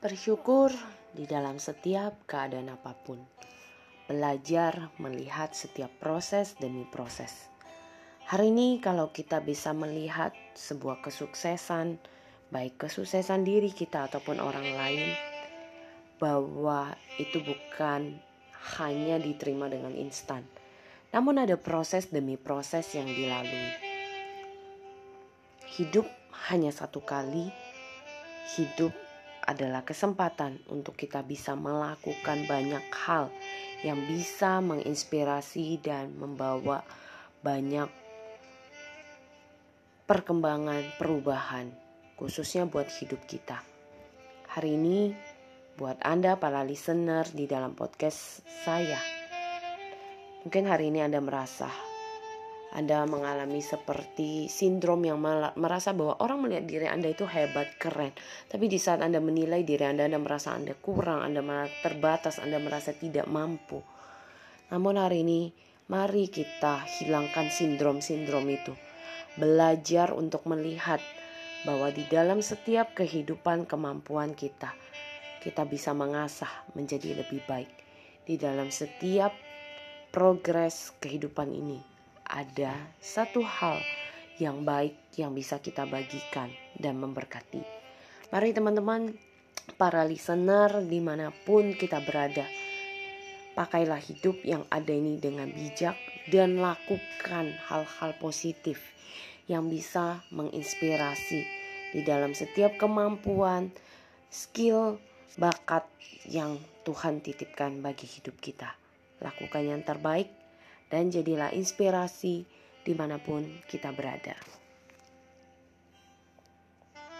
Bersyukur di dalam setiap keadaan apa pun. Belajar melihat setiap proses demi proses. Hari ini kalau kita bisa melihat sebuah kesuksesan, baik kesuksesan diri kita ataupun orang lain, bahwa itu bukan hanya diterima dengan instan. Namun ada proses demi proses yang dilalui. Hidup hanya satu kali, hidup adalah kesempatan untuk kita bisa melakukan banyak hal yang bisa menginspirasi dan membawa banyak perkembangan perubahan khususnya buat hidup kita. Hari ini buat Anda para listener di dalam podcast saya. Mungkin hari ini Anda merasa anda mengalami seperti sindrom yang merasa bahwa orang melihat diri Anda itu hebat, keren. Tapi di saat Anda menilai diri Anda, Anda merasa Anda kurang, Anda merasa terbatas, Anda merasa tidak mampu. Namun hari ini, mari kita hilangkan sindrom-sindrom itu. Belajar untuk melihat bahwa di dalam setiap kehidupan kemampuan kita, kita bisa mengasah menjadi lebih baik. Di dalam setiap progres kehidupan ini, ada satu hal yang baik yang bisa kita bagikan dan memberkati. Mari teman-teman, para listener di mana pun kita berada, pakailah hidup yang ada ini dengan bijak dan lakukan hal-hal positif yang bisa menginspirasi di dalam setiap kemampuan, skill, bakat yang Tuhan titipkan bagi hidup kita. Lakukan yang terbaik dan jadilah inspirasi di mana pun kita berada.